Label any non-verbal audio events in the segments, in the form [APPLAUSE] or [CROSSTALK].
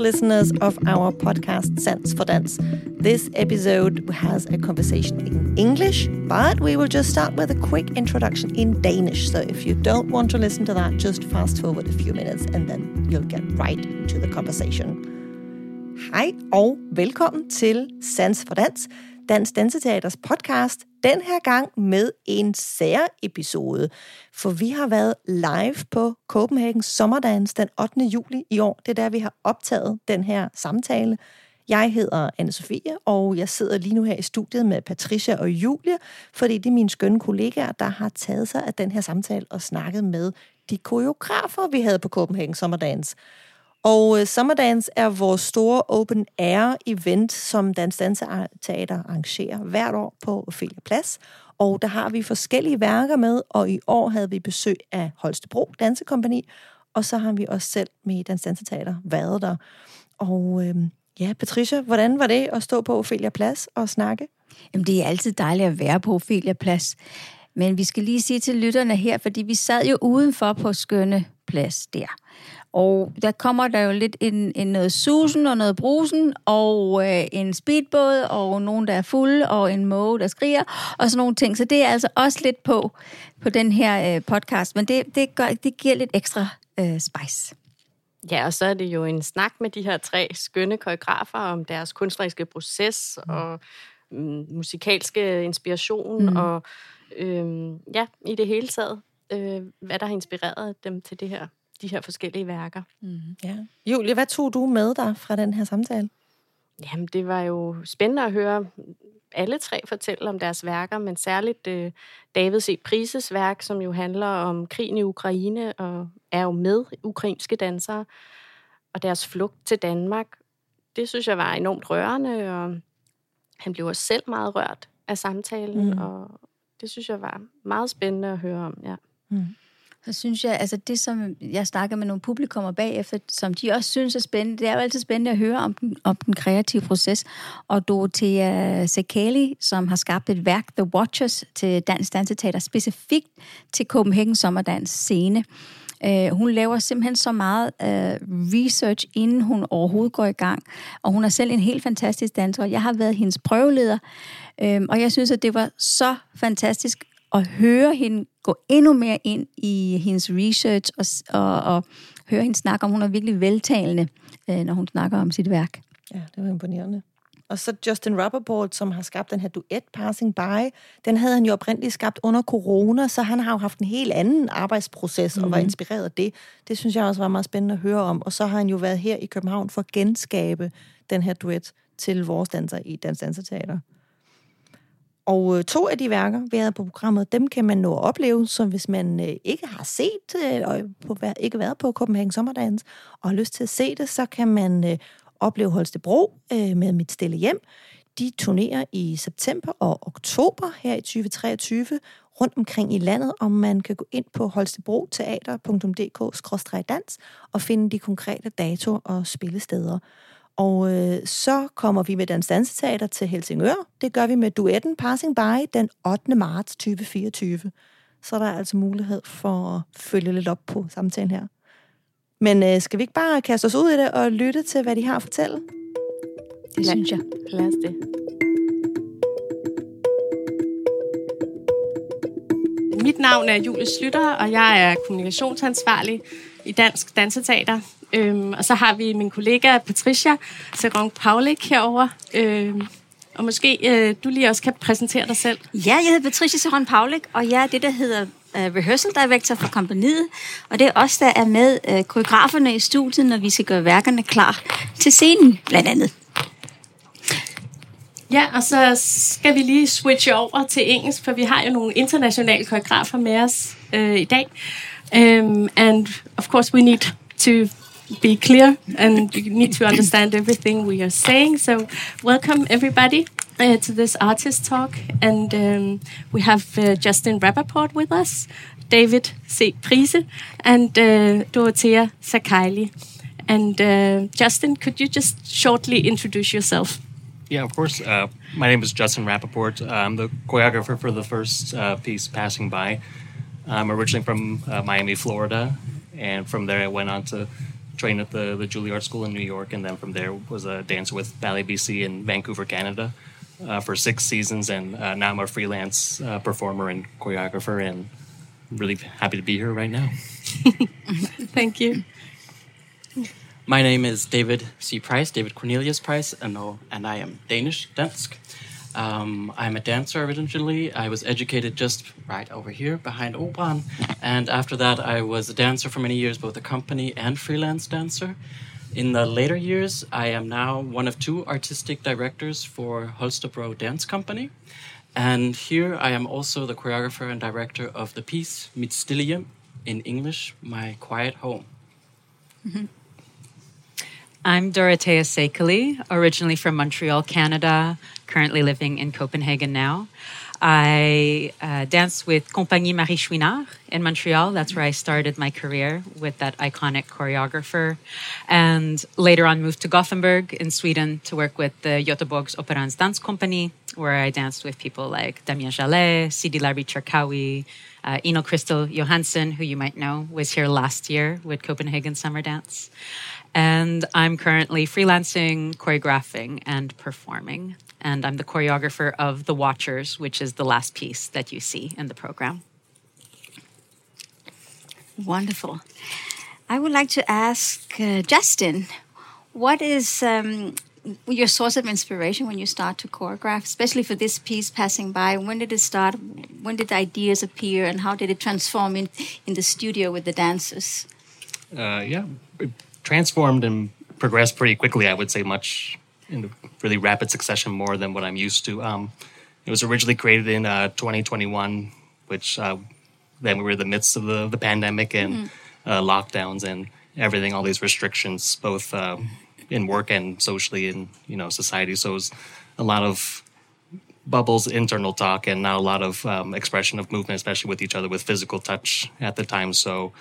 Listeners of our podcast Sans for Dance. This episode has a conversation in English, but we will just start with a quick introduction in Danish. So if you don't want to listen to that, just fast forward a few minutes and then you'll get right to the conversation. Hej og velkommen til Sans for Dans, Dansk Danseteaters podcast, den her gang med en særepisode, for vi har været live på Copenhagen Sommerdans den 8. juli i år. Det er der, vi har optaget den her samtale. Jeg hedder anne Sofie, og jeg sidder lige nu her i studiet med Patricia og Julie, fordi det er mine skønne kollegaer, der har taget sig af den her samtale og snakket med de koreografer, vi havde på Copenhagen Sommerdans. Og øh, uh, Summerdance er vores store open air event, som Dansk Danseteater arrangerer hvert år på Ophelia Plads. Og der har vi forskellige værker med, og i år havde vi besøg af Holstebro Dansekompani, og så har vi også selv med Dansk Danseteater været der. Og øh, ja, Patricia, hvordan var det at stå på Ophelia Plads og snakke? Jamen, det er altid dejligt at være på Ophelia Plads. Men vi skal lige sige til lytterne her, fordi vi sad jo udenfor på skønne plads der. Og der kommer der jo lidt en, en noget susen og noget brusen, og øh, en speedbåd, og nogen, der er fuld, og en måge, der skriger, og sådan nogle ting. Så det er altså også lidt på, på den her øh, podcast, men det, det, gør, det giver lidt ekstra øh, spice. Ja, og så er det jo en snak med de her tre skønne koreografer om deres kunstneriske proces mm. og mm, musikalske inspiration mm. og øh, ja, i det hele taget, øh, hvad der har inspireret dem til det her de her forskellige værker. Mm. Ja. Julie, hvad tog du med dig fra den her samtale? Jamen, det var jo spændende at høre alle tre fortælle om deres værker, men særligt øh, David C. Prises værk, som jo handler om krigen i Ukraine og er jo med ukrainske dansere og deres flugt til Danmark. Det synes jeg var enormt rørende, og han blev også selv meget rørt af samtalen, mm. og det synes jeg var meget spændende at høre om, ja. Mm så synes jeg, altså det, som jeg snakker med nogle publikummer bagefter, som de også synes er spændende, det er jo altid spændende at høre om den, om den kreative proces. Og Dorothea Sekali, som har skabt et værk, The Watchers, til Dansk Danseteater, specifikt til Copenhagen Sommerdans scene. Uh, hun laver simpelthen så meget uh, research, inden hun overhovedet går i gang. Og hun er selv en helt fantastisk danser. Jeg har været hendes prøveleder, uh, og jeg synes, at det var så fantastisk at høre hende gå endnu mere ind i hendes research og, og, og høre hende snakke om, hun er virkelig veltalende, øh, når hun snakker om sit værk. Ja, det var imponerende. Og så Justin Rubberboard, som har skabt den her duet Passing By, den havde han jo oprindeligt skabt under corona, så han har jo haft en helt anden arbejdsproces mm. og var mhm. inspireret af det. Det synes jeg også var meget spændende at høre om. Og så har han jo været her i København for at genskabe den her duet til vores danser i Dansk Danserteater. Og øh, to af de værker, vi havde på programmet, dem kan man nå at opleve, så hvis man øh, ikke har set og på, ikke været på Copenhagen Sommerdans og har lyst til at se det, så kan man øh, opleve Holstebro med Mit Stille Hjem. De turnerer i september og oktober her i 2023 rundt omkring i landet, og man kan gå ind på holstebroteater.dk-dans og finde de konkrete datoer og spillesteder. Og øh, så kommer vi med Dansk Danseteater til Helsingør. Det gør vi med duetten Passing By den 8. marts 2024. Så der er altså mulighed for at følge lidt op på samtalen her. Men øh, skal vi ikke bare kaste os ud i det og lytte til, hvad de har at fortælle? Det synes jeg. Lad os det. Mit navn er Julie Slytter, og jeg er kommunikationsansvarlig i Dansk Danseteater. Øhm, og så har vi min kollega Patricia Serong Paulik herover. Øhm, og måske øh, du lige også kan præsentere dig selv. Ja, jeg hedder Patricia Serong Paulik, og jeg er det, der hedder uh, Rehearsal Director for kompaniet. Og det er os, der er med uh, koreograferne i studiet, når vi skal gøre værkerne klar til scenen, blandt andet. Ja, og så skal vi lige switche over til engelsk, for vi har jo nogle internationale koreografer med os øh, i dag. Um, and of course we need to be clear and you need to understand everything we are saying. So, welcome everybody uh, to this artist talk. And um, we have uh, Justin Rapaport with us, David C. Price, and uh, Dorotea Saykaly. And uh, Justin, could you just shortly introduce yourself? Yeah, of course. Uh, my name is Justin Rapaport. I'm the choreographer for the first uh, piece, Passing By. I'm originally from Miami, Florida, and from there I went on to trained at the, the Juilliard School in New York, and then from there was a dancer with Ballet BC in Vancouver, Canada, uh, for six seasons, and uh, now I'm a freelance uh, performer and choreographer, and really happy to be here right now. [LAUGHS] Thank you. My name is David C. Price, David Cornelius Price, and, and I am Danish, dansk. Um, I'm a dancer originally. I was educated just right over here behind Operan. And after that, I was a dancer for many years, both a company and freelance dancer. In the later years, I am now one of two artistic directors for Holstebro Dance Company. And here I am also the choreographer and director of the piece stille in English, My Quiet Home. Mm-hmm. I'm Dorotea Saykaly, originally from Montreal, Canada, currently living in Copenhagen now. I uh, danced with Compagnie Marie Chouinard in Montreal. That's where I started my career with that iconic choreographer. And later on moved to Gothenburg in Sweden to work with the Göteborgs Operans Dance Company, where I danced with people like Damien Jalet, Sidi Larbi Cherkaoui, uh, Ina Christel Johannessen, who you might know, was here last year with Copenhagen Summer Dance. And I'm currently freelancing, choreographing, and performing. And I'm the choreographer of The Watchers, which is the last piece that you see in the program. Wonderful. I would like to ask uh, Justin, what is um, your source of inspiration when you start to choreograph, especially for this piece, Passing By? When did it start? When did the ideas appear, and how did it transform in, in the studio with the dancers? Uh, yeah, it transformed and progressed pretty quickly. I would say much in really rapid succession, more than what I'm used to. Um, it was originally created in uh, 2021, which uh, then we were in the midst of the, the pandemic and mm-hmm. uh, lockdowns and everything, all these restrictions, both uh, in work and socially in you know society. So it was a lot of bubbles, internal talk, and not a lot of um, expression of movement, especially with each other, with physical touch at the time. So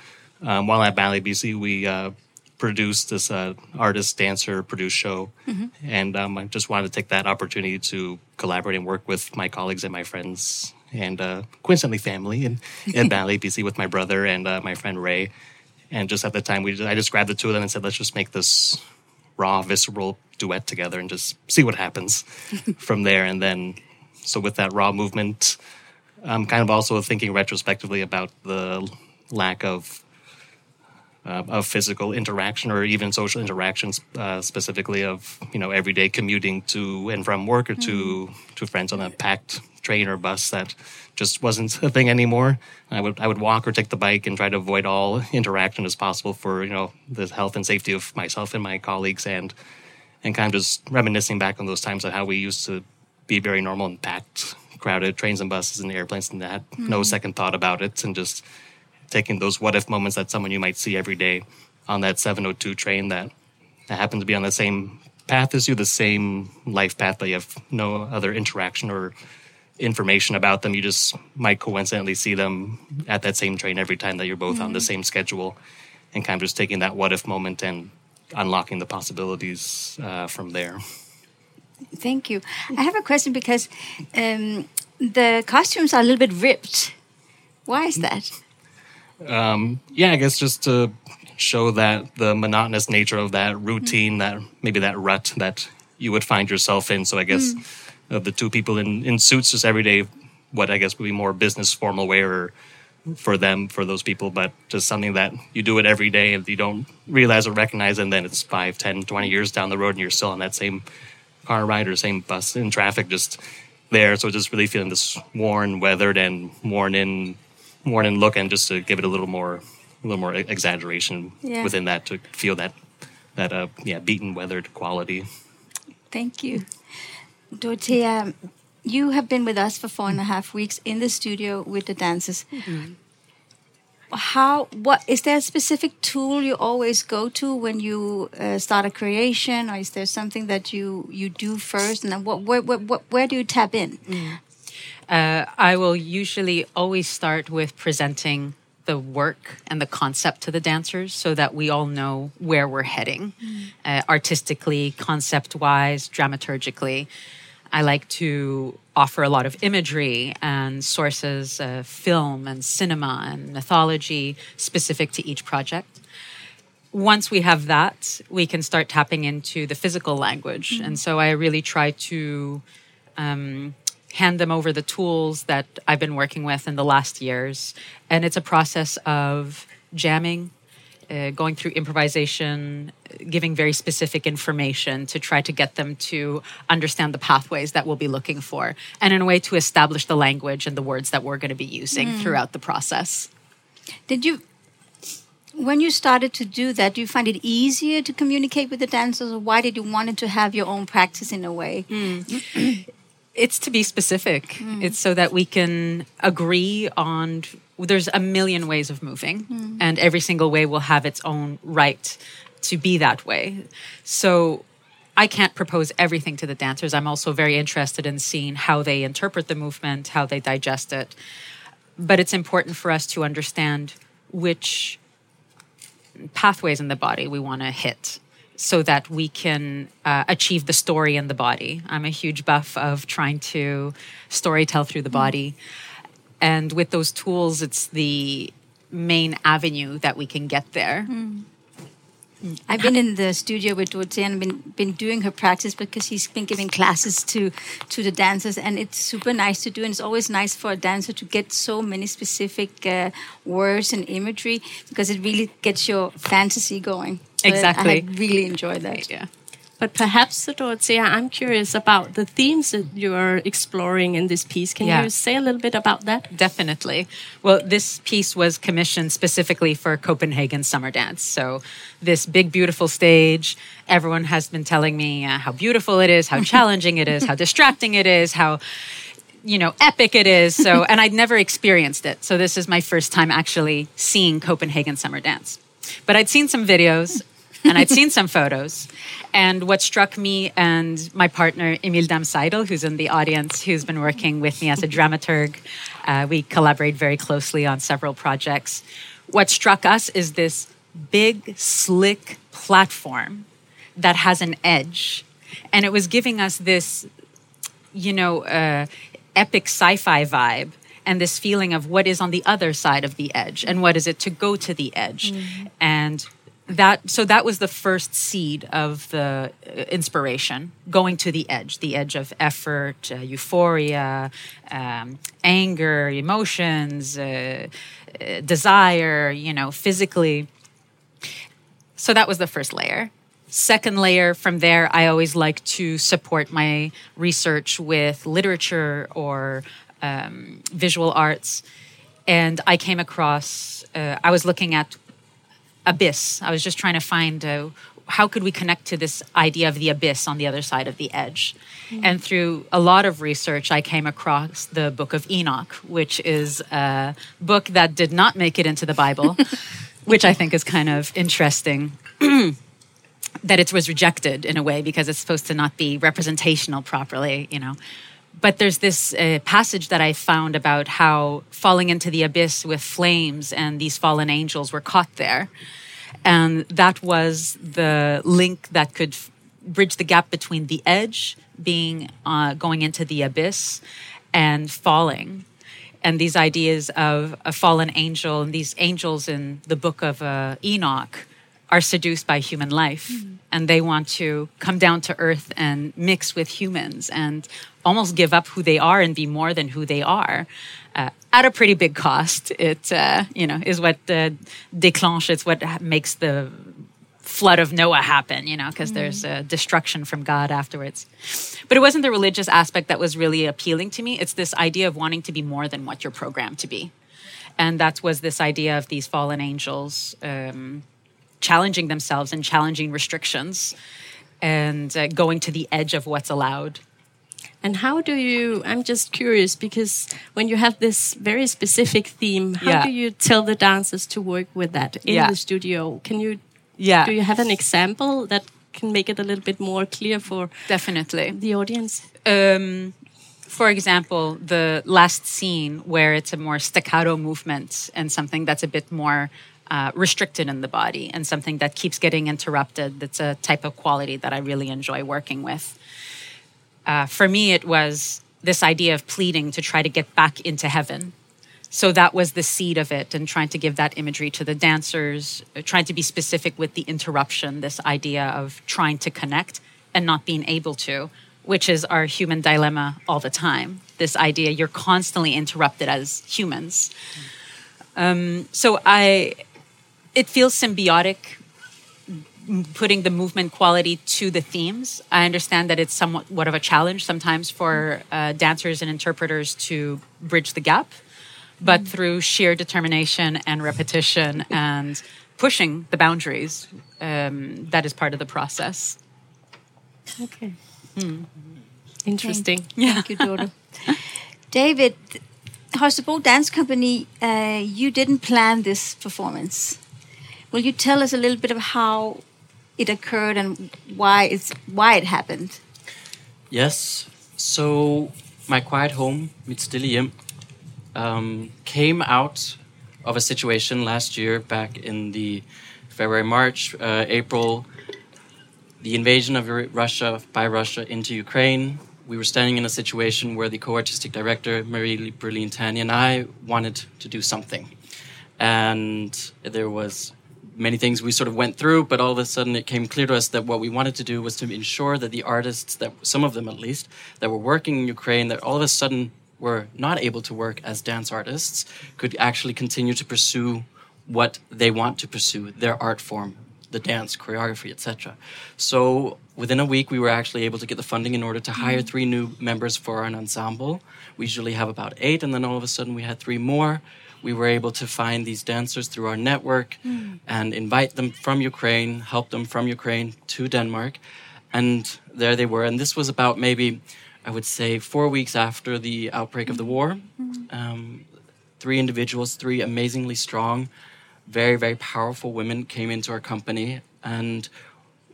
um, while at Ballet BC, we uh, produced this uh, artist dancer produced show mm-hmm. and um, i just wanted to take that opportunity to collaborate and work with my colleagues and my friends and uh, coincidentally family in, in [LAUGHS] ballet bc with my brother and uh, my friend ray and just at the time we just, i just grabbed the two of them and said let's just make this raw visceral duet together and just see what happens [LAUGHS] from there and then so with that raw movement i'm kind of also thinking retrospectively about the lack of uh, of physical interaction or even social interactions, uh, specifically of you know everyday commuting to and from work or to mm-hmm. to friends on a packed train or bus that just wasn't a thing anymore. I would I would walk or take the bike and try to avoid all interaction as possible for you know the health and safety of myself and my colleagues and and kind of just reminiscing back on those times of how we used to be very normal and packed crowded trains and buses and airplanes and that mm. no second thought about it and just taking those what if moments that someone you might see every day on that 702 train that, that happens to be on the same path as you, the same life path, but you have no other interaction or information about them. You just might coincidentally see them at that same train every time that you're both mm-hmm. on the mm-hmm. same schedule, and kind of just taking that what if moment and unlocking the possibilities uh, from there. Thank you. I have a question because um, the costumes are a little bit ripped. Why is that? um, yeah, I guess just to show that the monotonous nature of that routine, mm. that maybe that rut that you would find yourself in. So I guess mm. Of the two people in, in suits, just every day, what I guess would be more business formal wear for them, for those people, but just something that you do it every day and you don't realize or recognize, and then it's 5, 10, 20 years down the road and you're still on that same car ride or same bus in traffic, just there. So just really feeling this worn, weathered, and worn in morning look and just to give it a little more a little more exaggeration yeah. within that to feel that that uh yeah beaten weathered quality thank you dorotea you have been with us for four and a half weeks in the studio with the dancers mm-hmm. how what is there a specific tool you always go to when you uh, start a creation or is there something that you you do first and then what where, where, where do you tap in mm. Uh, I will usually always start with presenting the work and the concept to the dancers so that we all know where we're heading mm. uh, artistically, concept wise, dramaturgically. I like to offer a lot of imagery and sources of film and cinema and mythology specific to each project. once we have that, we can start tapping into the physical language. And so I really try to um, hand them over the tools that I've been working with in the last years. And it's a process of jamming, uh, going through improvisation, giving very specific information to try to get them to understand the pathways that we'll be looking for, and in a way to establish the language and the words that we're going to be using throughout the process. Did you, when you started to do that, do you find it easier to communicate with the dancers, or why did you want to have your own practice in a way? [CLEARS THROAT] it's to be specific. Hmm. It's so that we can agree on. There's a million ways of moving, hmm. and every single way will have its own right to be that way. So I can't propose everything to the dancers. I'm also very interested in seeing how they interpret the movement, how they digest it. But it's important for us to understand which pathways in the body we want to hit so that we can uh, achieve the story in the body. I'm a huge buff of trying to story tell through the body. And with those tools, it's the main avenue that we can get there. I've been in the studio with Dorotea and been been doing her practice because he's been giving classes to to the dancers, and it's super nice to do. And it's always nice for a dancer to get so many specific uh, words and imagery because it really gets your fantasy going. Exactly. I really enjoy that. Yeah. But perhaps, Dorotea, I'm curious about the themes that you're exploring in this piece. Can Yeah. you say a little bit about that? Definitely. Well, this piece was commissioned specifically for Copenhagen Summer Dance. So, this big, beautiful stage, everyone has been telling me uh, how beautiful it is, how [LAUGHS] challenging it is, how distracting it is, how you know epic it is so [LAUGHS] and i'd never experienced it so this is my first time actually seeing copenhagen summer dance but i'd seen some videos and i'd seen some photos. And what struck me and my partner emil damseidel who's in the audience who's been working with me as a dramaturg uh, we collaborate very closely on several projects. What struck us is this big slick platform that has an edge. And it was giving us this you know, uh, epic sci-fi vibe and this feeling of what is on the other side of the edge and what is it to go to the edge. And that so that was the first seed of the uh, inspiration going to the edge the edge of effort uh, euphoria um, anger emotions uh, uh, desire you know physically so that was the first layer. Second layer from there, I always like to support my research with literature or um, visual arts. And I came across, uh, I was looking at abyss. I was just trying to find uh, how could we connect to this idea of the abyss on the other side of the edge. And through a lot of research, I came across the Book of Enoch, which is a book that did not make it into the Bible, [LAUGHS] which I think is kind of interesting. [CLEARS THROAT] that it was rejected in a way because it's supposed to not be representational properly, you know. But there's this uh, passage that I found about how falling into the abyss with flames and these fallen angels were caught there. And that was the link that could f- bridge the gap between the edge being uh, going into the abyss and falling and these ideas of a fallen angel and these angels in the book of uh, Enoch are seduced by human life and they want to come down to earth and mix with humans and almost give up who they are and be more than who they are uh, at a pretty big cost it uh, you know is what uh, déclenche it's what makes the flood of Noah happen, you know, because there's a destruction from God afterwards. But it wasn't the religious aspect that was really appealing to me. It's this idea of wanting to be more than what you're programmed to be. And that was this idea of these fallen angels um, challenging themselves and challenging restrictions and uh, going to the edge of what's allowed. And how do you? I'm just curious because when you have this very specific theme, how Yeah. do you tell the dancers to work with that in Yeah. the studio? Can you? Yeah. Do you have an example that can make it a little bit more clear for Definitely. the audience? um, for example, the last scene where it's a more staccato movement and something that's a bit more uh, restricted in the body and something that keeps getting interrupted. That's a type of quality that I really enjoy working with. Uh, for me, it was this idea of pleading to try to get back into heaven, so that was the seed of it, and trying to give that imagery to the dancers, uh, trying to be specific with the interruption, this idea of trying to connect and not being able to, which is our human dilemma all the time. This idea you're constantly interrupted as humans. Um, so I, it feels symbiotic putting the movement quality to the themes. I understand that it's somewhat what of a challenge sometimes for uh, dancers and interpreters to bridge the gap, but through sheer determination and repetition and pushing the boundaries, um, that is part of the process. Okay. Interesting. Thank you, Dodo. [LAUGHS] David, Holstebro Dance Company, uh, you didn't plan this performance. Will you tell us a little bit of how it occurred and why it's why it happened? Yes. So my quiet home, Mit Stille um, came out of a situation last year, back in the February, March, uh, April, the invasion of Russia by Russia into Ukraine. We were standing in a situation where the co-artistic director Marie Brolin-Tani and I wanted to do something, and there was many things we sort of went through, but all of a sudden it came clear to us that what we wanted to do was to ensure that the artists, that some of them at least, that were working in Ukraine, that all of a sudden were not able to work as dance artists, could actually continue to pursue what they want to pursue, their art form, the dance, choreography, etc. So within a week, we were actually able to get the funding in order to hire three new members for an ensemble. We usually have about eight, and then all of a sudden we had three more. We were able to find these dancers through our network and invite them from Ukraine, help them from Ukraine to Denmark. And there they were. And this was about maybe, I would say, four weeks after the outbreak of the war. Um, three individuals, three amazingly strong, very, very powerful women came into our company. And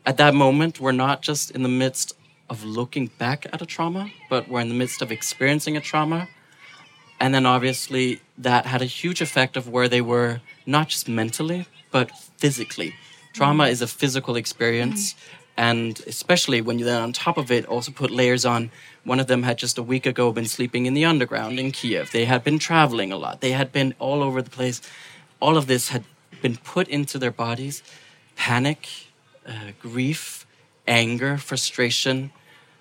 at that moment, we're not just in the midst of looking back at a trauma, but we're in the midst of experiencing a trauma. And then obviously, that had a huge effect of where they were, not just mentally, but physically. Trauma is a physical experience. And especially when you then, on top of it, also put layers on. One of them had just a week ago been sleeping in the underground in Kiev. They had been traveling a lot. They had been all over the place. All of this had been put into their bodies panic, uh, grief, anger, frustration,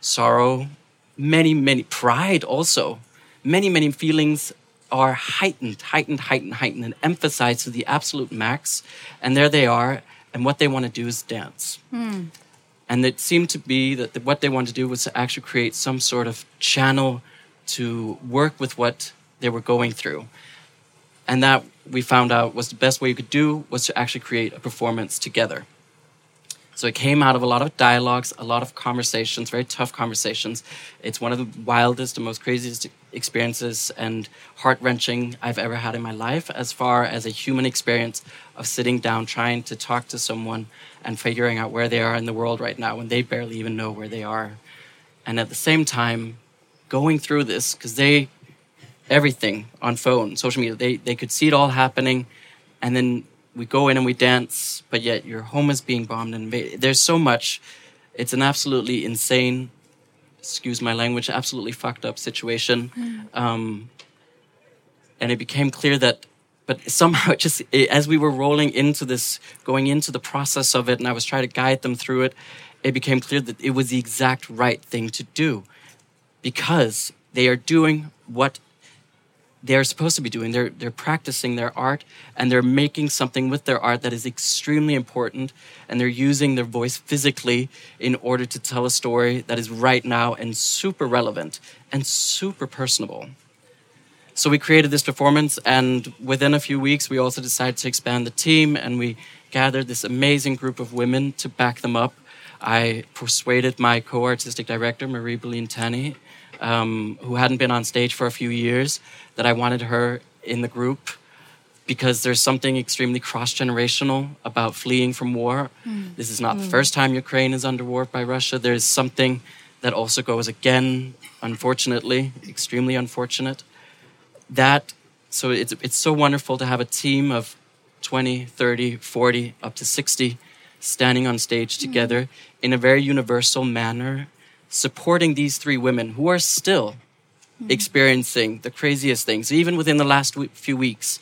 sorrow, many, many, pride also. Many, many feelings are heightened, heightened, heightened, heightened, and emphasized to the absolute max. And there they are. And what they want to do is dance. Hmm. And it seemed to be that the, what they wanted to do was to actually create some sort of channel to work with what they were going through. And that we found out was the best way you could do was to actually create a performance together. So it came out of a lot of dialogues, a lot of conversations, very tough conversations. It's one of the wildest and most craziest experiences and heart wrenching I've ever had in my life, as far as a human experience of sitting down, trying to talk to someone and figuring out where they are in the world right now when they barely even know where they are. And at the same time, going through this, because they, everything on phone, social media, they, they could see it all happening. And then we go in and we dance, but yet your home is being bombed and invaded. There's so much. It's an absolutely insane, excuse my language, absolutely fucked up situation. Um, and it became clear that, but somehow [LAUGHS] it just, it, as we were rolling into this, going into the process of it, and I was trying to guide them through it, it became clear that it was the exact right thing to do because they are doing what they're supposed to be doing. They're they're practicing their art and they're making something with their art that is extremely important and they're using their voice physically in order to tell a story that is right now and super relevant and super personable. So we created this performance and within a few weeks we also decided to expand the team and we gathered this amazing group of women to back them up. I persuaded my co-artistic director Marie Brolin-Tani um, who hadn't been on stage for a few years, that I wanted her in the group because there's something extremely cross generational about fleeing from war. Hmm. This is not the hmm. first time Ukraine is under war by Russia. There's something that also goes again, unfortunately, extremely unfortunate. That so it's it's so wonderful to have a team of 20, 30, 40, up to 60 standing on stage hmm. together in a very universal manner supporting these three women who are still experiencing the craziest things. Even within the last w- few weeks,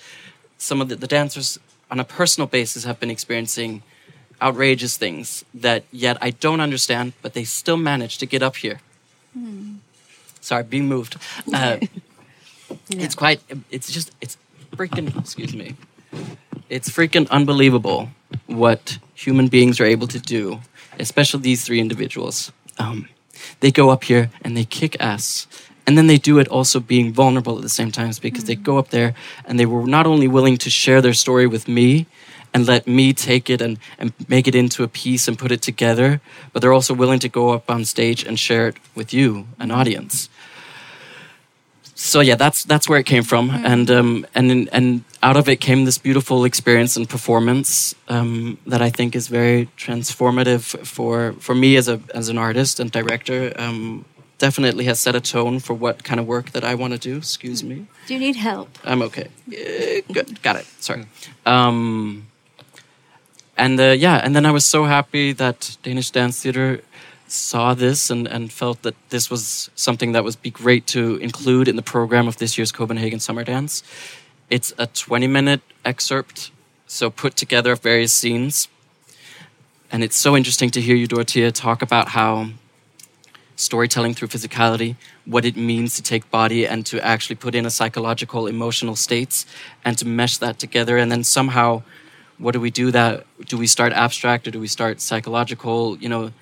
some of the, the dancers on a personal basis have been experiencing outrageous things that yet I don't understand, but they still manage to get up here. Sorry, being moved. Uh, [LAUGHS] It's quite. It's just. It's freaking. Excuse me. It's freaking unbelievable what human beings are able to do, especially these three individuals. Um, they go up here and they kick ass. And then they do it also being vulnerable at the same time because they mm. go up there and they were not only willing to share their story with me and let me take it and, and make it into a piece and put it together, but they're also willing to go up on stage and share it with you, an mm. audience so yeah, that's that's where it came from, and um, and and out of it came this beautiful experience and performance um, that I think is very transformative for for me as a as an artist and director. Um, definitely has set a tone for what kind of work that I want to do. Excuse me, Do you need help? I'm okay. [LAUGHS] Good, got it. Sorry. Um, and uh, yeah, and then I was so happy that Danish Dance Theatre saw this and, and felt that this was something that would be great to include in the program of this year's Copenhagen Summer Dance. It's a 20 minute excerpt, so put together of various scenes. And it's so interesting to hear you, Dorotea, talk about how storytelling through physicality, what it means to take body and to actually put in a psychological, emotional states and to mesh that together. And then somehow, what do we do that? Do we start abstract or do we start psychological? You know,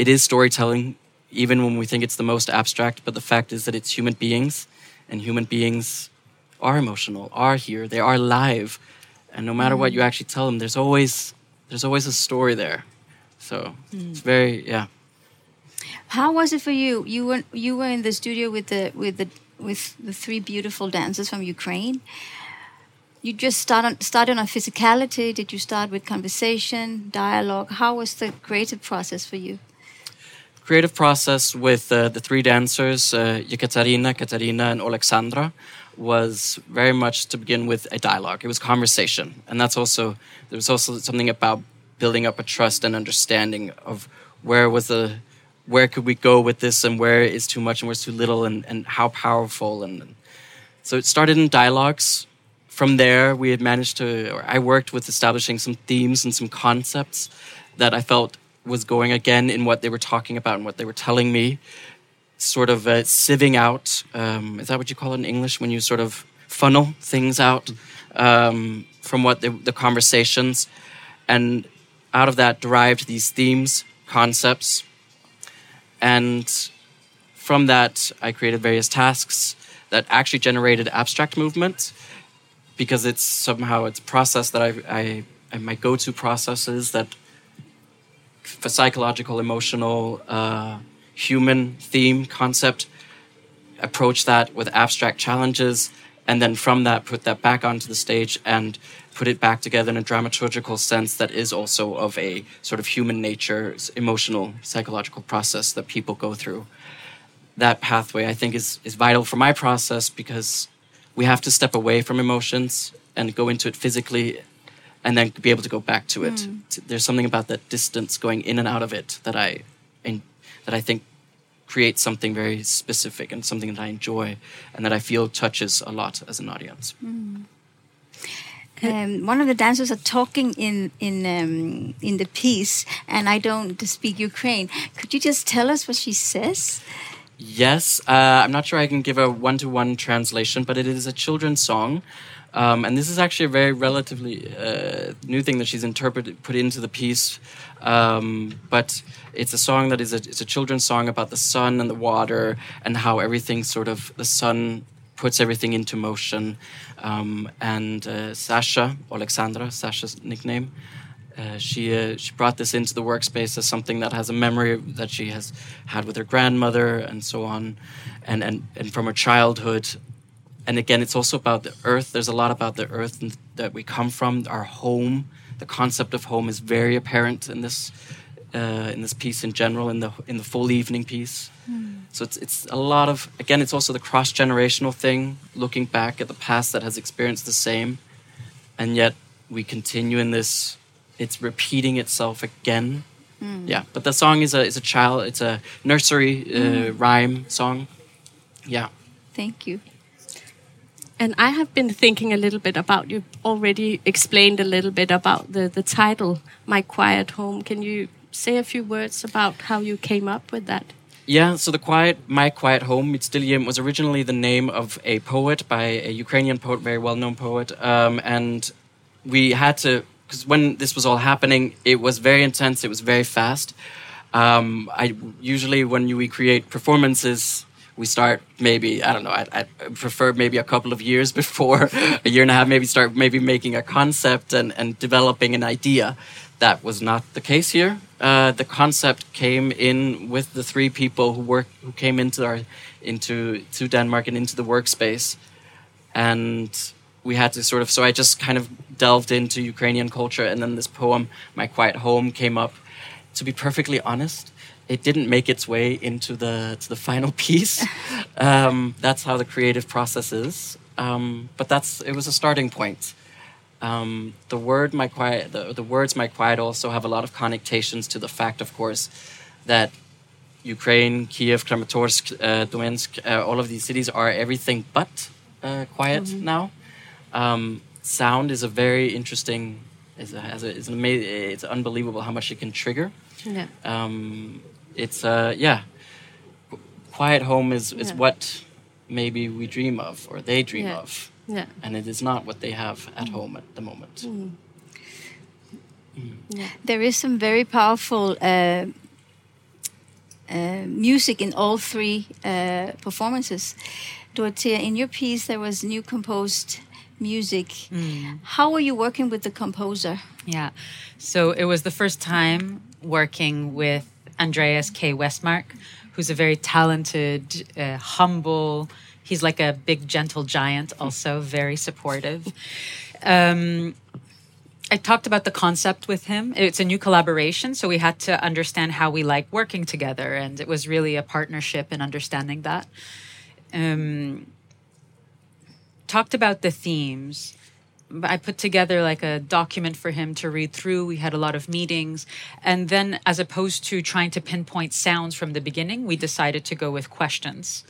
it is storytelling, even when we think it's the most abstract, but the fact is that it's human beings, and human beings are emotional, are here, they are live. And no matter what you actually tell them, there's always there's always a story there. So it's hmm. very yeah. How was it for you? You were you were in the studio with the with the with the three beautiful dancers from Ukraine. You just started started on physicality. Did you start with conversation, dialogue? How was the creative process for you? Creative process with uh, the three dancers, uh, Yekaterina, Katerina, and Alexandra, was very much to begin with a dialogue. It was conversation, and that's also there was also something about building up a trust and understanding of where was the where could we go with this and where is too much and where's too little and, and how powerful. And so it started in dialogues. From there we had managed to or i worked with establishing some themes and some concepts that i felt was going again in what they were talking about and what they were telling me sort of uh, sieving out um, is that what you call it in english when you sort of funnel things out um, from what the, the conversations? And out of that derived these themes concepts. And from that i created various tasks that actually generated abstract movement because it's somehow it's process that i, I, I my go-to processes that for psychological emotional uh, human theme concept approach that with abstract challenges and then from that put that back onto the stage and put it back together in a dramaturgical sense that is also of a sort of human nature emotional psychological process that people go through. That pathway i think is, is vital for my process because we have to step away from emotions and go into it physically and then be able to go back to it there's something about that distance going in and out of it that i in, that i think creates something very specific and something that i enjoy and that i feel touches a lot as an audience Um, one of the dancers are talking in in um, in the piece, and I don't speak Ukraine. Could you just tell us what she says? Yes, uh, I'm not sure I can give a one to one translation, but it is a children's song. Um, and this is actually a very relatively uh, new thing that she's interpreted, put into the piece. Um, but it's a song that is a, it's a children's song about the sun and the water and how everything sort of, the sun puts everything into motion. Um, and uh, Sasha, Alexandra, Sasha's nickname, uh, she uh, she brought this into the workspace as something that has a memory that she has had with her grandmother and so on, and and and from her childhood. And again, it's also about the earth. There's a lot about the earth that we come from, our home. The concept of home is very apparent in this uh, in this piece in general, in the in the full evening piece. So it's it's a lot of again. It's also the cross generational thing, looking back at the past that has experienced the same, and yet we continue in this. It's repeating itself again. Yeah, but the song is a is a child. It's a nursery uh, rhyme song. Yeah, Thank you. And I have been thinking a little bit about you already explained a little bit about the, the title, My Quiet Home. Can you say a few words about how you came up with that? Yeah, so the quiet, my quiet home, Mit Stille Hjem, was originally the name of a poet by a Ukrainian poet, very well-known poet, um, and we had to because when this was all happening, it was very intense. It was very fast. Um, I usually when we create performances, we start maybe I don't know. I, prefer maybe a couple of years [LAUGHS] before a year and a half. Maybe start maybe making a concept and and developing an idea. That was not the case here. Uh, the concept came in with the three people who work who came into our into to Denmark and into the workspace, and we had to sort of so I just kind of delved into Ukrainian culture and then this poem My Quiet Home came up to be perfectly honest it didn't make its way into the to the final [LAUGHS] piece um, that's how the creative process is um, but that's it was a starting point um, the word my quiet the, the words my quiet also have a lot of connotations to the fact of course that Ukraine, Kiev, Kramatorsk, uh, Donetsk, uh, all of these cities are everything but uh, quiet mm-hmm. now. Um, sound is a very interesting. Is, a, has a, it's an amazing. It's unbelievable how much it can trigger. Yeah. Um, it's uh yeah. Quiet home is is yeah. what maybe we dream of or they dream yeah. of. Yeah. And it is not what they have at mm. home at the moment. Mm. Mm. There is some very powerful uh, uh, music in all three uh, performances. Dorotea, in your piece, there was new composed music. Mm. How were you working with the composer? Yeah, so it was the first time working with Andreas K. Westmark, who's a very talented, uh, humble. He's like a big, gentle giant, also very supportive. Um, I talked about the concept with him. It's a new collaboration, so we had to understand how we like working together, and it was really a partnership in understanding that. Um, talked about the themes. I put together like a document for him to read through. We had a lot of meetings. And then, as opposed to trying to pinpoint sounds from the beginning, we decided to go with questions.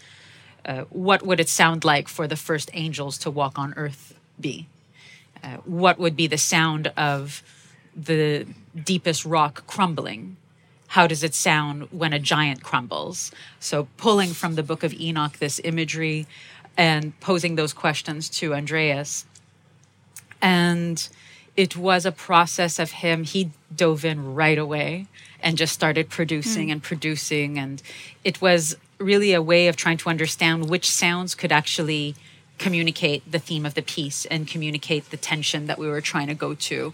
Uh, what would it sound like for the first angels to walk on earth be? Uh, what would be the sound of the deepest rock crumbling? How does it sound when a giant crumbles? So, pulling from the book of Enoch this imagery and posing those questions to Andreas. And it was a process of him, he dove in right away and just started producing mm. and producing. And it was really a way of trying to understand which sounds could actually communicate the theme of the piece and communicate the tension that we were trying to go to.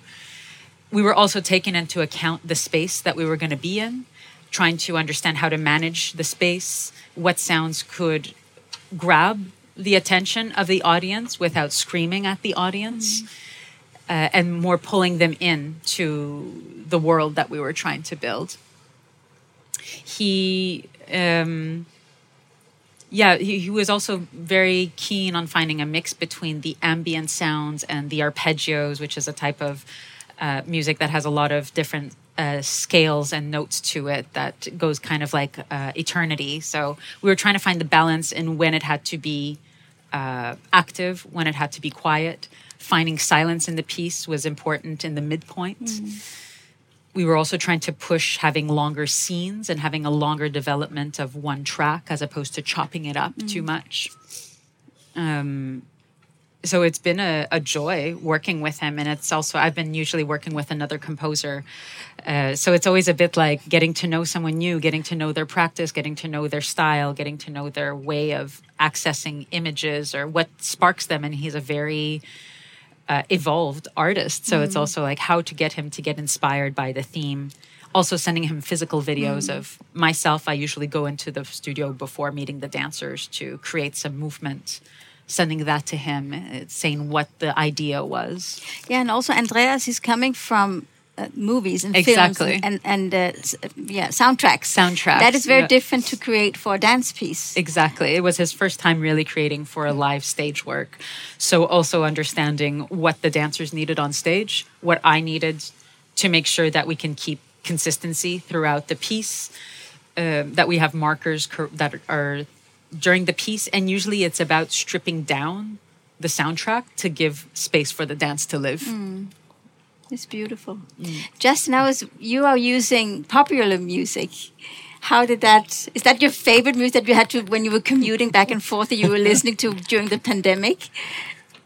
We were also taking into account the space that we were going to be in, trying to understand how to manage the space, what sounds could grab the attention of the audience without screaming at the audience mm-hmm. uh, and more pulling them in to the world that we were trying to build he um, yeah he, he, was also very keen on finding a mix between the ambient sounds and the arpeggios which is a type of uh, music that has a lot of different uh, scales and notes to it that goes kind of like uh, eternity. So we were trying to find the balance in when it had to be uh, active, when it had to be quiet. Finding silence in the piece was important in the midpoint. Mm. We were also trying to push having longer scenes and having a longer development of one track as opposed to chopping it up mm. too much. Um, so it's been a, a, joy working with him and it's also i've been usually working with another composer. Uh, so it's always a bit like getting to know someone new getting to know their practice getting to know their style getting to know their way of accessing images or what sparks them and he's a very uh, evolved artist. So mm. it's also like how to get him to get inspired by the theme. Also sending him physical videos mm. of myself. I usually go into the studio before meeting the dancers to create some movement sending that to him, uh, saying what the idea was. Yeah, and also Andreas is coming from uh, movies and exactly. films and and, and uh, yeah soundtracks. Soundtracks. That is very yeah. different to create for a dance piece. Exactly. It was his first time really creating for a live stage work. So also understanding what the dancers needed on stage, what I needed to make sure that we can keep consistency throughout the piece. Uh, that we have markers that are during the piece, and usually it's about stripping down the soundtrack to give space for the dance to live. It's beautiful. Justin, I was you are using popular music. How did that? Is that your favorite music that you had to when you were commuting back and forth that you were listening to during the pandemic?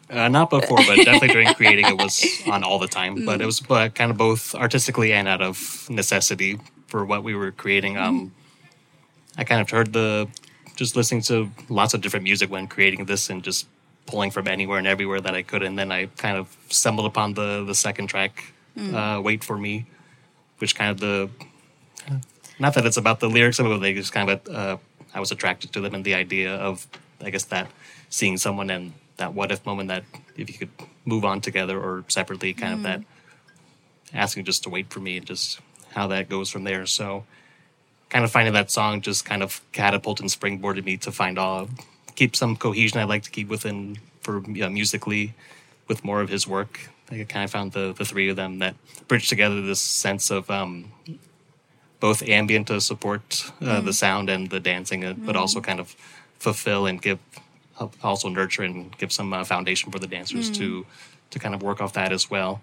Uh, not before, but definitely during [LAUGHS] creating it was on all the time. But it was but kind of both artistically and out of necessity for what we were creating. Um, I kind of heard the just listening to lots of different music when creating this and just pulling from anywhere and everywhere that I could. And then I kind of stumbled upon the the second track, uh, "Wait for Me," which kind of the not that it's about the lyrics but they just kind of uh, I was attracted to them and the idea of I guess that seeing someone and that what if moment that if you could move on together or separately, kind of that asking just to wait for me and just how that goes from there. So kind of finding that song just kind of catapulted and springboarded me to find all keep some cohesion I like to keep within for you know, musically with more of his work. I kind of found the the three of them that bridge together this sense of um, both ambient to support uh, the sound and the dancing, uh, but also kind of fulfill and give also nurture and give some uh, foundation for the dancers to to kind of work off that as well.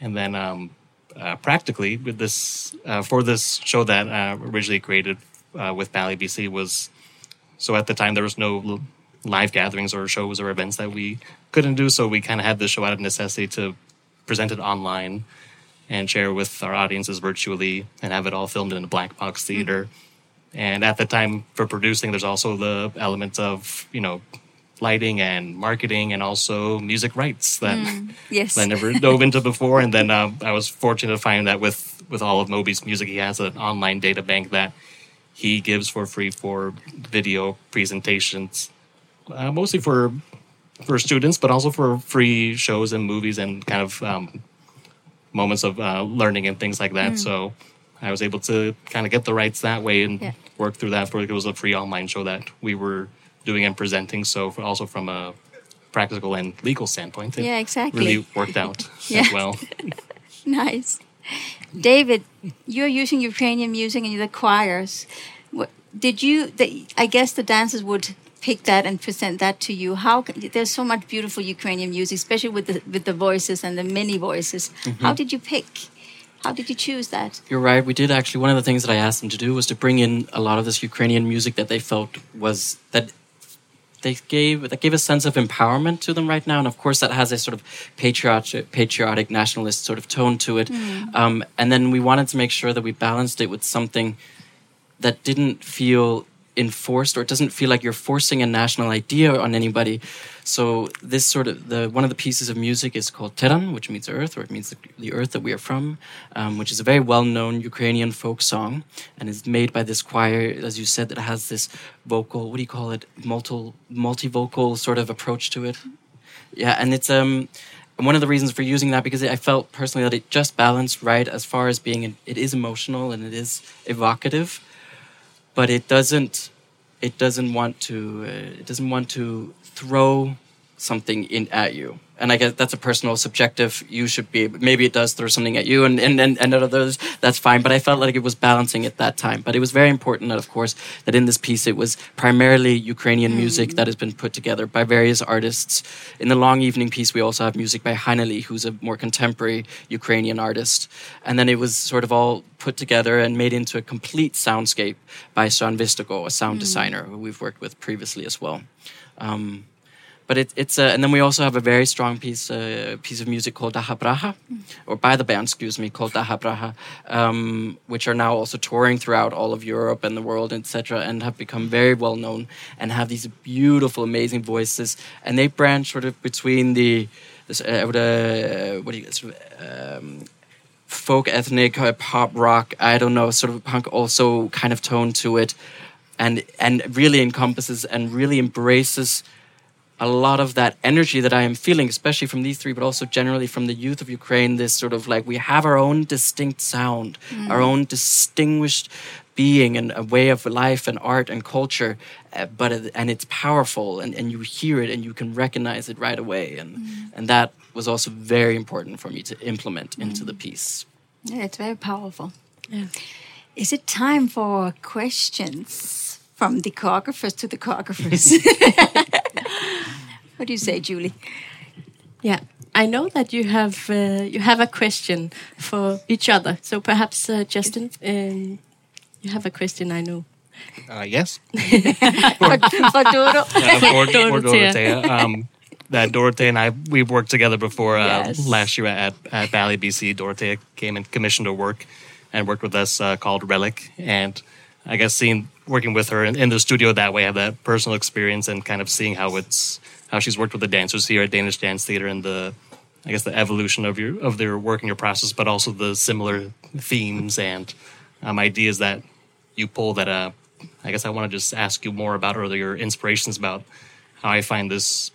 And then um, uh, practically with this uh, for this show that uh, originally created uh, with Ballet BC was so at the time there was no live gatherings or shows or events that we couldn't do, so we kind of had this show out of necessity to present it online and share with our audiences virtually and have it all filmed in a black box theater. And at the time for producing, there's also the element of you know lighting and marketing and also music rights that [LAUGHS] Yes. I never dove into before. And then uh, I was fortunate to find that with with all of Moby's music, he has an online data bank that he gives for free for video presentations, uh, mostly for for students, but also for free shows and movies and kind of um, moments of uh, learning and things like that. So I was able to kind of get the rights that way and Yeah. work through that. For it was a free online show that we were doing and presenting. So also from a practical and legal standpoint, it Yeah, exactly. really worked out [LAUGHS] Yeah. as well. [LAUGHS] Nice. David, you're using Ukrainian music and the choirs. What, did you, the, I guess the dancers would pick that and present that to you. How there's so much beautiful Ukrainian music, especially with the with the voices and the many voices. Mm-hmm. How did you pick? How did you choose that? You're right. We did actually. One of the things that I asked them to do was to bring in a lot of this Ukrainian music that they felt was that they gave that gave a sense of empowerment to them right now, and of course that has a sort of patriotic, patriotic nationalist sort of tone to it. Um, and then we wanted to make sure that we balanced it with something that didn't feel enforced or it doesn't feel like you're forcing a national idea on anybody. So this sort of the one of the pieces of music is called Teran, which means earth, or it means the, the earth that we are from, um, which is a very well-known Ukrainian folk song, and is made by this choir, as you said, that has this vocal. What do you call it? Multi multi-vocal sort of approach to it. Yeah, and it's um one of the reasons for using that because I felt personally that it just balanced right as far as being it is emotional and it is evocative, but it doesn't it doesn't want to uh, it doesn't want to throw something in at you. And I guess that's a personal subjective. You should be maybe it does throw something at you, and and and, and others that's fine. But I felt like it was balancing at that time. But it was very important that, of course, that in this piece it was primarily Ukrainian music that has been put together by various artists. In the long evening piece, we also have music by Heineli, who's a more contemporary Ukrainian artist. And then it was sort of all put together and made into a complete soundscape by Søren Vestergaard, a sound designer who we've worked with previously as well. Um, but it, it's uh, and then we also have a very strong piece uh, piece of music called DakhaBrakha, or by the band, excuse me, called DakhaBrakha, um, which are now also touring throughout all of Europe and the world, etc., and have become very well known and have these beautiful, amazing voices, and they branch sort of between the this, uh, the what do you sort of, um, folk ethnic uh, pop rock i don't know sort of punk also kind of tone to it and and really encompasses and really embraces a lot of that energy that I am feeling, especially from these three, but also generally from the youth of Ukraine. This sort of like we have our own distinct sound, mm. our own distinguished being and a way of life and art and culture, uh, but it, and it's powerful and, and you hear it and you can recognize it right away, and mm. and that was also very important for me to implement into the mm. piece. Yeah, it's very powerful. Is it time for questions from the choreographers to the choreographers. [LAUGHS] [LAUGHS] what do you say, Julie? Yeah, I know that you have uh, you have a question for each other. So perhaps uh, Justin, um, you have a question. I know. Uh, yes. [LAUGHS] for, for Dodo. Uh, [LAUGHS] for, for Dorotea. Dorotea. Um, that Dorotea and I, we've worked together before. Uh, Yes. Last year at, at Ballet BC, Dorotea came and commissioned a work and worked with us uh, called Relic. And I guess seeing working with her in, in the studio that way, I have that personal experience and kind of seeing how it's how she's worked with the dancers here at Danish Dance Theater and the I guess the evolution of your of their work and your process, but also the similar themes and um, ideas that you pull. That uh, I guess I want to just ask you more about, or your inspirations about how I find this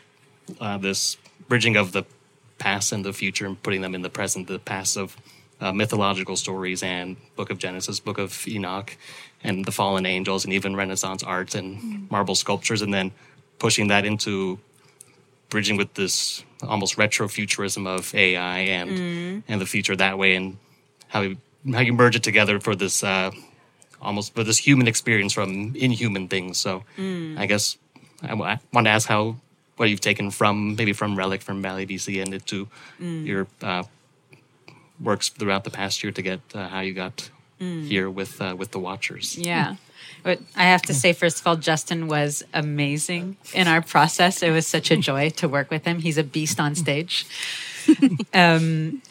uh, this bridging of the past and the future and putting them in the present, the past of uh, mythological stories and Book of Genesis, Book of Enoch, and the fallen angels, and even Renaissance art and marble sculptures, and then pushing that into bridging with this almost retro futurism of AI and and the future that way, and how you, how you merge it together for this uh, almost for this human experience from inhuman things. So I guess I want to ask how what you've taken from maybe from Relic from Ballet BC and into your uh, works throughout the past year to get uh, how you got here with uh, with the Watchers. Yeah. [LAUGHS] But I have to say, first of all, Justin was amazing in our process. It was such a joy to work with him. He's a beast on stage. [LAUGHS] um,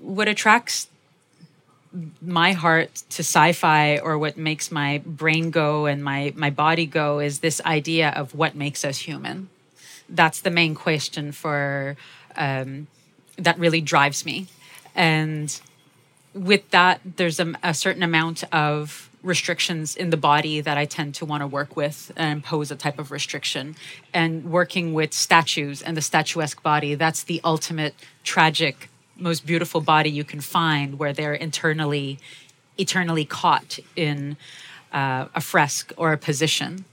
what attracts my heart to sci-fi or what makes my brain go and my my body go is this idea of what makes us human that's the main question for um, that really drives me and with that there's a, a certain amount of restrictions in the body that i tend to want to work with and impose a type of restriction. And working with statues and the statuesque body that's the ultimate tragic most beautiful body you can find where they're internally eternally caught in uh, a fresque or a position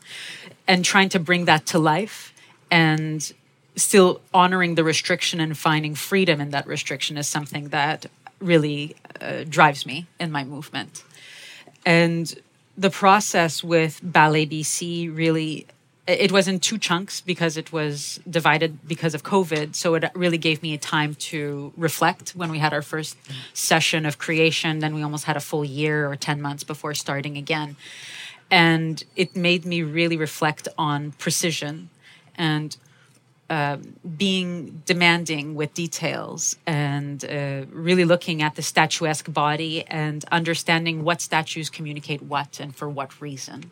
and trying to bring that to life and still honoring the restriction and finding freedom in that restriction is something that really uh, drives me in my movement. And the process with ballet bc really it was in two chunks because it was divided because of covid. So it really gave me a time to reflect when we had our first session of creation. Then we almost had a full year or 10 months before starting again. And it made me really reflect on precision and uh, being demanding with details and uh, really looking at the statuesque body and understanding what statues communicate what and for what reason.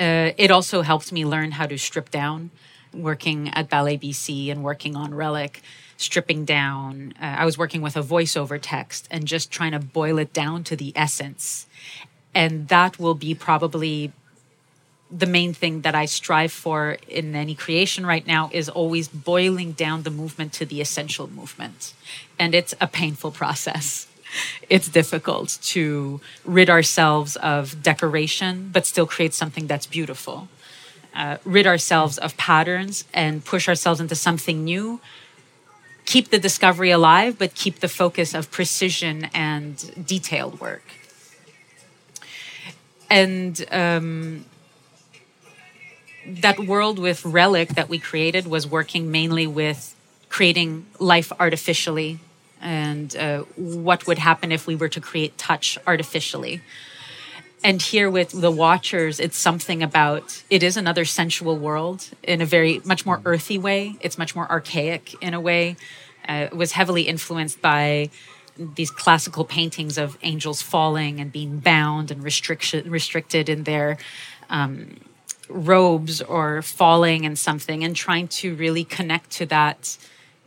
Uh, it also helped me learn how to strip down, working at Ballet BC and working on Relic, stripping down. Uh, I was working with a voiceover text and just trying to boil it down to the essence. And that will be probably the main thing that I strive for in any creation right now is always boiling down the movement to the essential movement. And it's a painful process. [LAUGHS] It's difficult to rid ourselves of decoration, but still create something that's beautiful. Uh, rid ourselves of patterns and push ourselves into something new. Keep the discovery alive, but keep the focus of precision and detailed work. And um, that world with relic that we created was working mainly with creating life artificially and uh, what would happen if we were to create touch artificially. And here with the watchers it's something about it is another sensual world in a very much more earthy way. It's much more archaic in a way. Uh, it was heavily influenced by these classical paintings of angels falling and being bound and restriction, restricted in their um, robes or falling in something and trying to really connect to that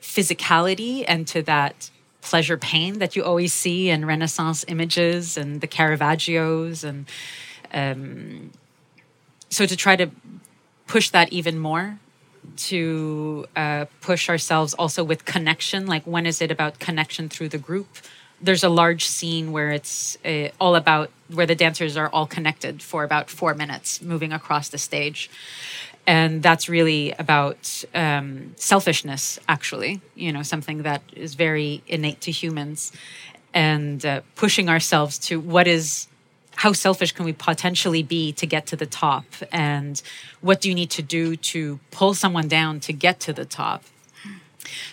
physicality and to that pleasure pain that you always see in renaissance images and the caravaggios and um, so to try to push that even more to uh, push ourselves also with connection like when is it about connection through the group there's a large scene where it's uh, all about where the dancers are all connected for about four minutes moving across the stage. And that's really about um, selfishness actually you know something that is very innate to humans and uh, pushing ourselves to what is how selfish can we potentially be to get to the top? And what do you need to do to pull someone down to get to the top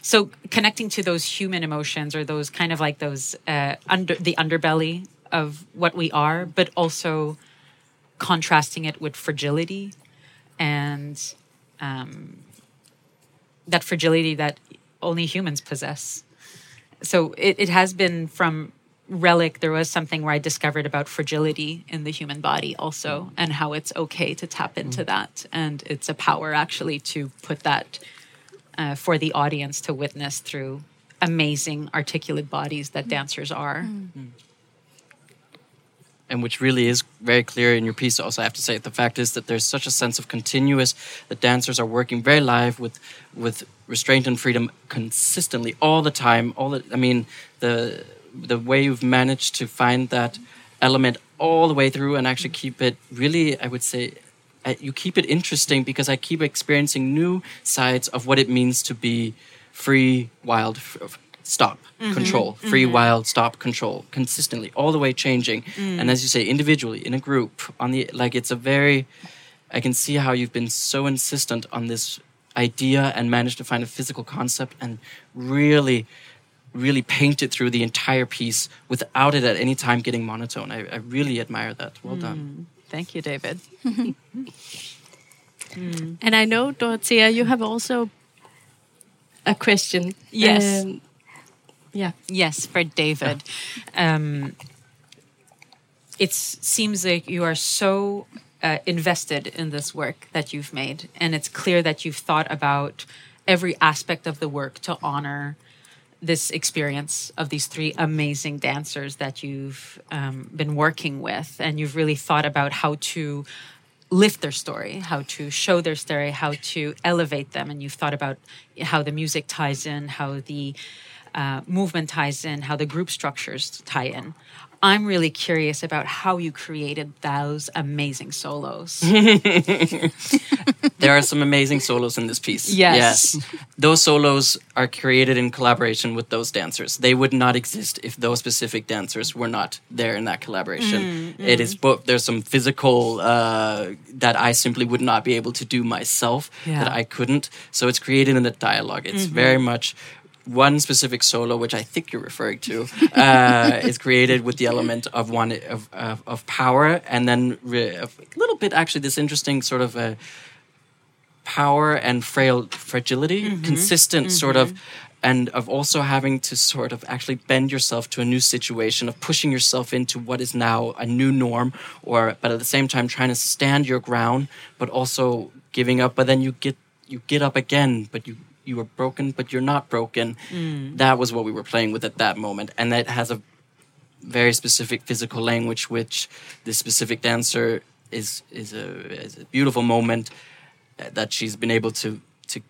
so connecting to those human emotions or those kind of like those uh, under the underbelly of what we are but also contrasting it with fragility and um, that fragility that only humans possess. So it, it has been from relic. There was something where i discovered about fragility in the human body also and how it's okay to tap into that. And it's a power actually to put that uh, for the audience to witness through amazing articulate bodies that dancers are. And which really is very clear in your piece also i have to say the fact is that there's such a sense of continuous that dancers are working very live with with restraint and freedom consistently all the time all the i mean the the way you've managed to find that element all the way through and actually keep it really i would say you keep it interesting because i keep experiencing new sides of what it means to be free wild f- stop mm-hmm. control free mm-hmm. wild stop control consistently all the way changing. Mm. And as you say individually in a group on the like it's a very i can see how you've been so insistent on this idea and managed to find a physical concept and really really paint it through the entire piece without it at any time getting monotone. I, I really admire that. Well done mm. Thank you david [LAUGHS] And I know, Dorotea, you have also a question. Yes. Um, yeah. Yes, for David. Um, it seems like you are so uh, invested in this work that you've made, and it's clear that you've thought about every aspect of the work to honor this experience of these three amazing dancers that you've um, been working with, and you've really thought about how to lift their story, how to show their story, how to elevate them. And you've thought about how the music ties in, how the uh, movement ties in, how the group structures tie in. I'm really curious about how you created those amazing solos. [LAUGHS] there are some amazing solos in this piece. Yes. yes. Those solos are created in collaboration with those dancers. They would not exist if those specific dancers were not there in that collaboration. It is both, there's some physical uh, that I simply would not be able to do myself, Yeah. that I couldn't. So it's created in a dialogue. It's very much one specific solo, which I think you're referring to, uh, is created with the element of one of, of, of power, and then re- a little bit actually this interesting sort of a power and frail fragility, mm-hmm. consistent mm-hmm. sort of, and of also having to sort of actually bend yourself to a new situation, of pushing yourself into what is now a new norm, or but at the same time trying to stand your ground, but also giving up. But then you get you get up again, but you you are broken, but you're not broken. Mm. That was what we were playing with at that moment, and that has a very specific physical language, which this specific dancer is is a, is a beautiful moment that she's been able to to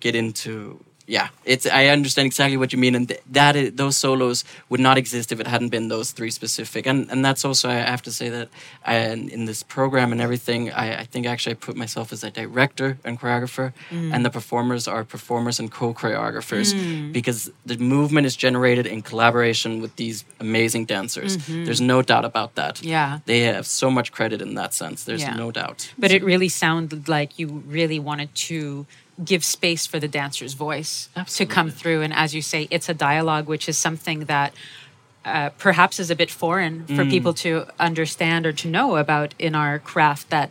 get into. Yeah, it's I understand exactly what you mean, and th- that is, those solos would not exist if it hadn't been those three specific, and and that's also I have to say that I, in this program and everything, I, I think actually I put myself as a director and choreographer, mm. and the performers are performers and co-choreographers mm. because the movement is generated in collaboration with these amazing dancers. Mm-hmm. There's no doubt about that. Yeah. They have so much credit in that sense. There's Yeah. no doubt. But it really sounded like you really wanted to give space for the dancer's voice to come through. And as you say, it's a dialogue, which is something that uh, perhaps is a bit foreign for people to understand or to know about in our craft that.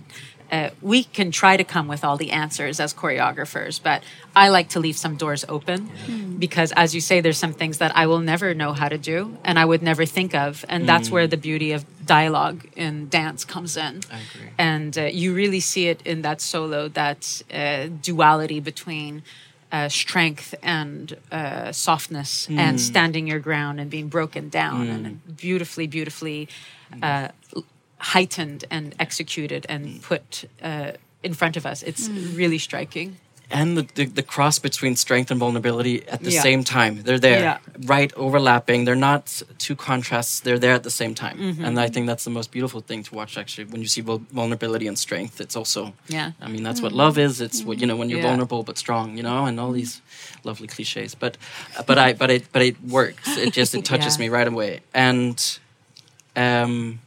Uh, we can try to come with all the answers as choreographers, but I like to leave some doors open because, as you say, there's some things that I will never know how to do and I would never think of. And that's where the beauty of dialogue in dance comes in. I agree. and uh, you really see it in that solo that uh, duality between uh, strength and uh, softness and standing your ground and being broken down and beautifully beautifully uh, heightened and executed and put uh, in front of us it's really striking And the, the, the cross between strength and vulnerability at the Yeah. same time. They're there, Yeah. right, overlapping. They're not two contrasts. They're there at the same time. Mm-hmm. And I think that's the most beautiful thing to watch, actually. When you see vulnerability and strength, it's also, Yeah. I mean, that's what love is. It's what, you know, when you're Yeah. vulnerable but strong, you know, and all these lovely cliches. But, but I, but it, but it works. It just, it [LAUGHS] touches Yeah. me right away. And, um,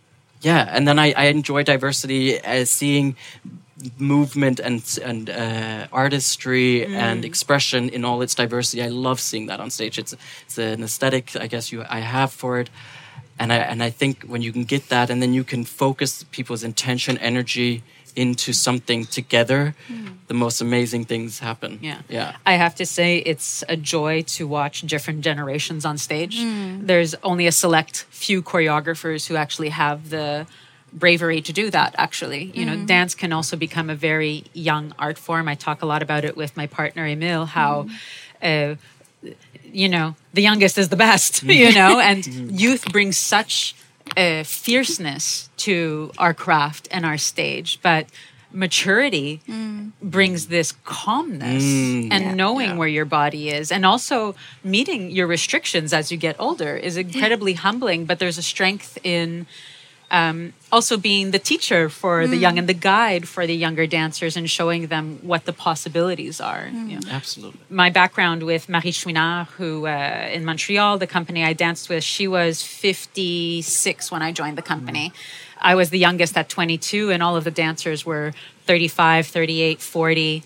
yeah, and then I, I enjoy diversity as seeing movement and and uh, artistry and expression in all its diversity. I love seeing that on stage. It's it's an aesthetic I guess you I have for it, and I and I think when you can get that, and then you can focus people's intention, energy into something together, hmm. the most amazing things happen. Yeah. yeah. I have to say, it's a joy to watch different generations on stage. Hmm. There's only a select few choreographers who actually have the bravery to do that, actually. You know, hmm. dance can also become a very young art form. I talk a lot about it with my partner, Emil, how. Uh, you know, the youngest is the best, [LAUGHS] you know, and [LAUGHS] youth brings such uh, fierceness to our craft and our stage, but maturity brings this calmness and knowing where your body is, and also meeting your restrictions as you get older is incredibly humbling. But there's a strength in um, also being the teacher for the young and the guide for the younger dancers and showing them what the possibilities are. you know Absolutely. my background with Marie Chouinard, who uh, in Montreal, the company I danced with, she was 56 when I joined the company. I was the youngest at 22, and all of the dancers were 35, 38, 40.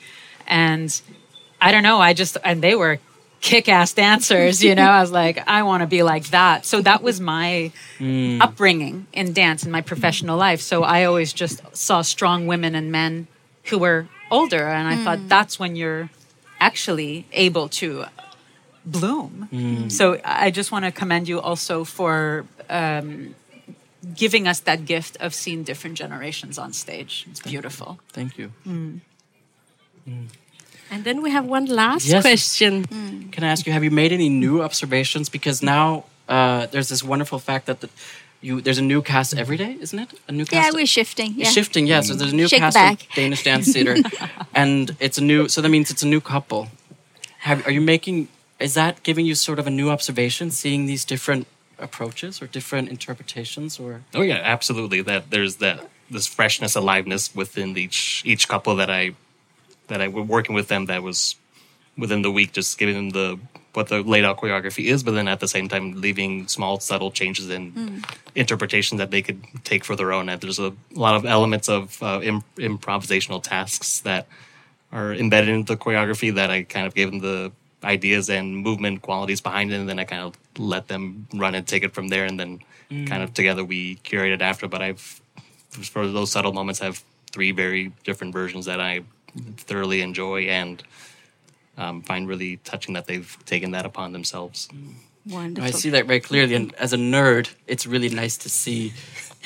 And I don't know, I just, and they were kick ass dancers, you know. I was like, I want to be like that. So that was my mm. upbringing in dance in my professional life. So I always just saw strong women and men who were older. And I thought mm. that's when you're actually able to bloom. Mm. So I just want to commend you also for um, giving us that gift of seeing different generations on stage. It's beautiful. Thank you. And then we have one last Yes. question. Can I ask you, have you made any new observations? Because now uh, there's this wonderful fact that the, you there's a new cast every day, isn't it? A new cast. Yeah, we're shifting. Yeah. Shifting, yeah. So there's a new Shake cast back. of Danish dance theater, [LAUGHS] and it's a new. So that means it's a new couple. Have, are you making? Is that giving you sort of a new observation, seeing these different approaches or different interpretations, or Oh yeah, absolutely. That there's that this freshness, aliveness within each each couple that I that I were working with them. That was within the week, just giving them the what the laid out choreography is, but then at the same time leaving small subtle changes in interpretation that they could take for their own. And there's a lot of elements of uh, Im- improvisational tasks that are embedded into the choreography that I kind of gave them the ideas and movement qualities behind it, and then I kind of let them run and take it from there, and then kind of together we curate it after. But I've for those subtle moments, I have three very different versions that I thoroughly enjoy and um, find really touching that they've taken that upon themselves. Wonderful. I see that very clearly. And as a nerd, it's really nice to see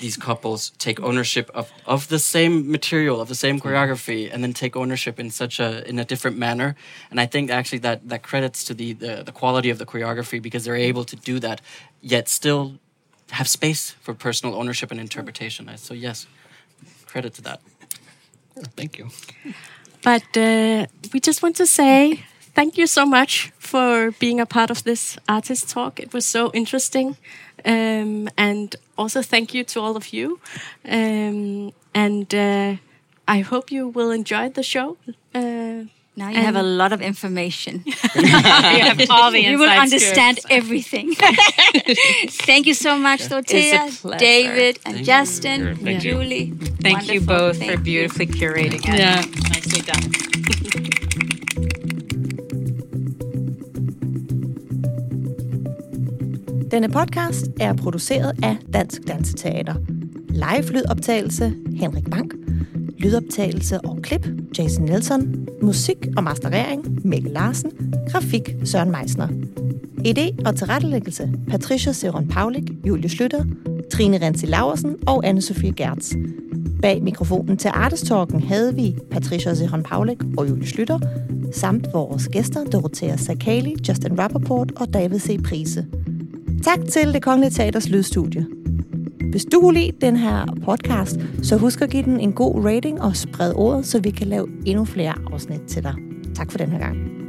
these couples take ownership of, of the same material, of the same choreography, and then take ownership in such a in a different manner. And I think actually that that credits to the the, the quality of the choreography because they're able to do that, yet still have space for personal ownership and interpretation. So yes, credit to that. Thank you. But uh, we just want to say thank you so much for being a part of this artist talk. It was so interesting. Um, and also thank you to all of you. Um, and uh, I hope you will enjoy the show. Uh, now you have a lot of information. [LAUGHS] you have all the you will understand scoops. everything. [LAUGHS] Thank you so much, Dorotea, It's a pleasure. David, and Justin, Sure, and thank you. Julie. Thank you both Thank for you. beautifully curating it. Yeah. Nicely done. [LAUGHS] Denne podcast er produceret af Dansk Danseteater. Live lydoptagelse Henrik Bank. Lydoptagelse og klip Jason Nelson. Musik og masterering Mikkel Larsen. Grafik Søren Meisner. Idé og tilrettelæggelse Patricia Seron Paulik, Julie Slytter, Trine Rensi Laversen og Anne-Sophie Gertz. Bag mikrofonen til Artestalken havde vi Patricia Seron Paulik og Julie Slytter, samt vores gæster Dorothea Sakali, Justin Rappaport og David C. Prise. Tak til Det Kongelige Teaters Lydstudie. Hvis du kunne lide den her podcast, så husk at give den en god rating og spred ordet, så vi kan lave endnu flere afsnit til dig. Tak for den her gang.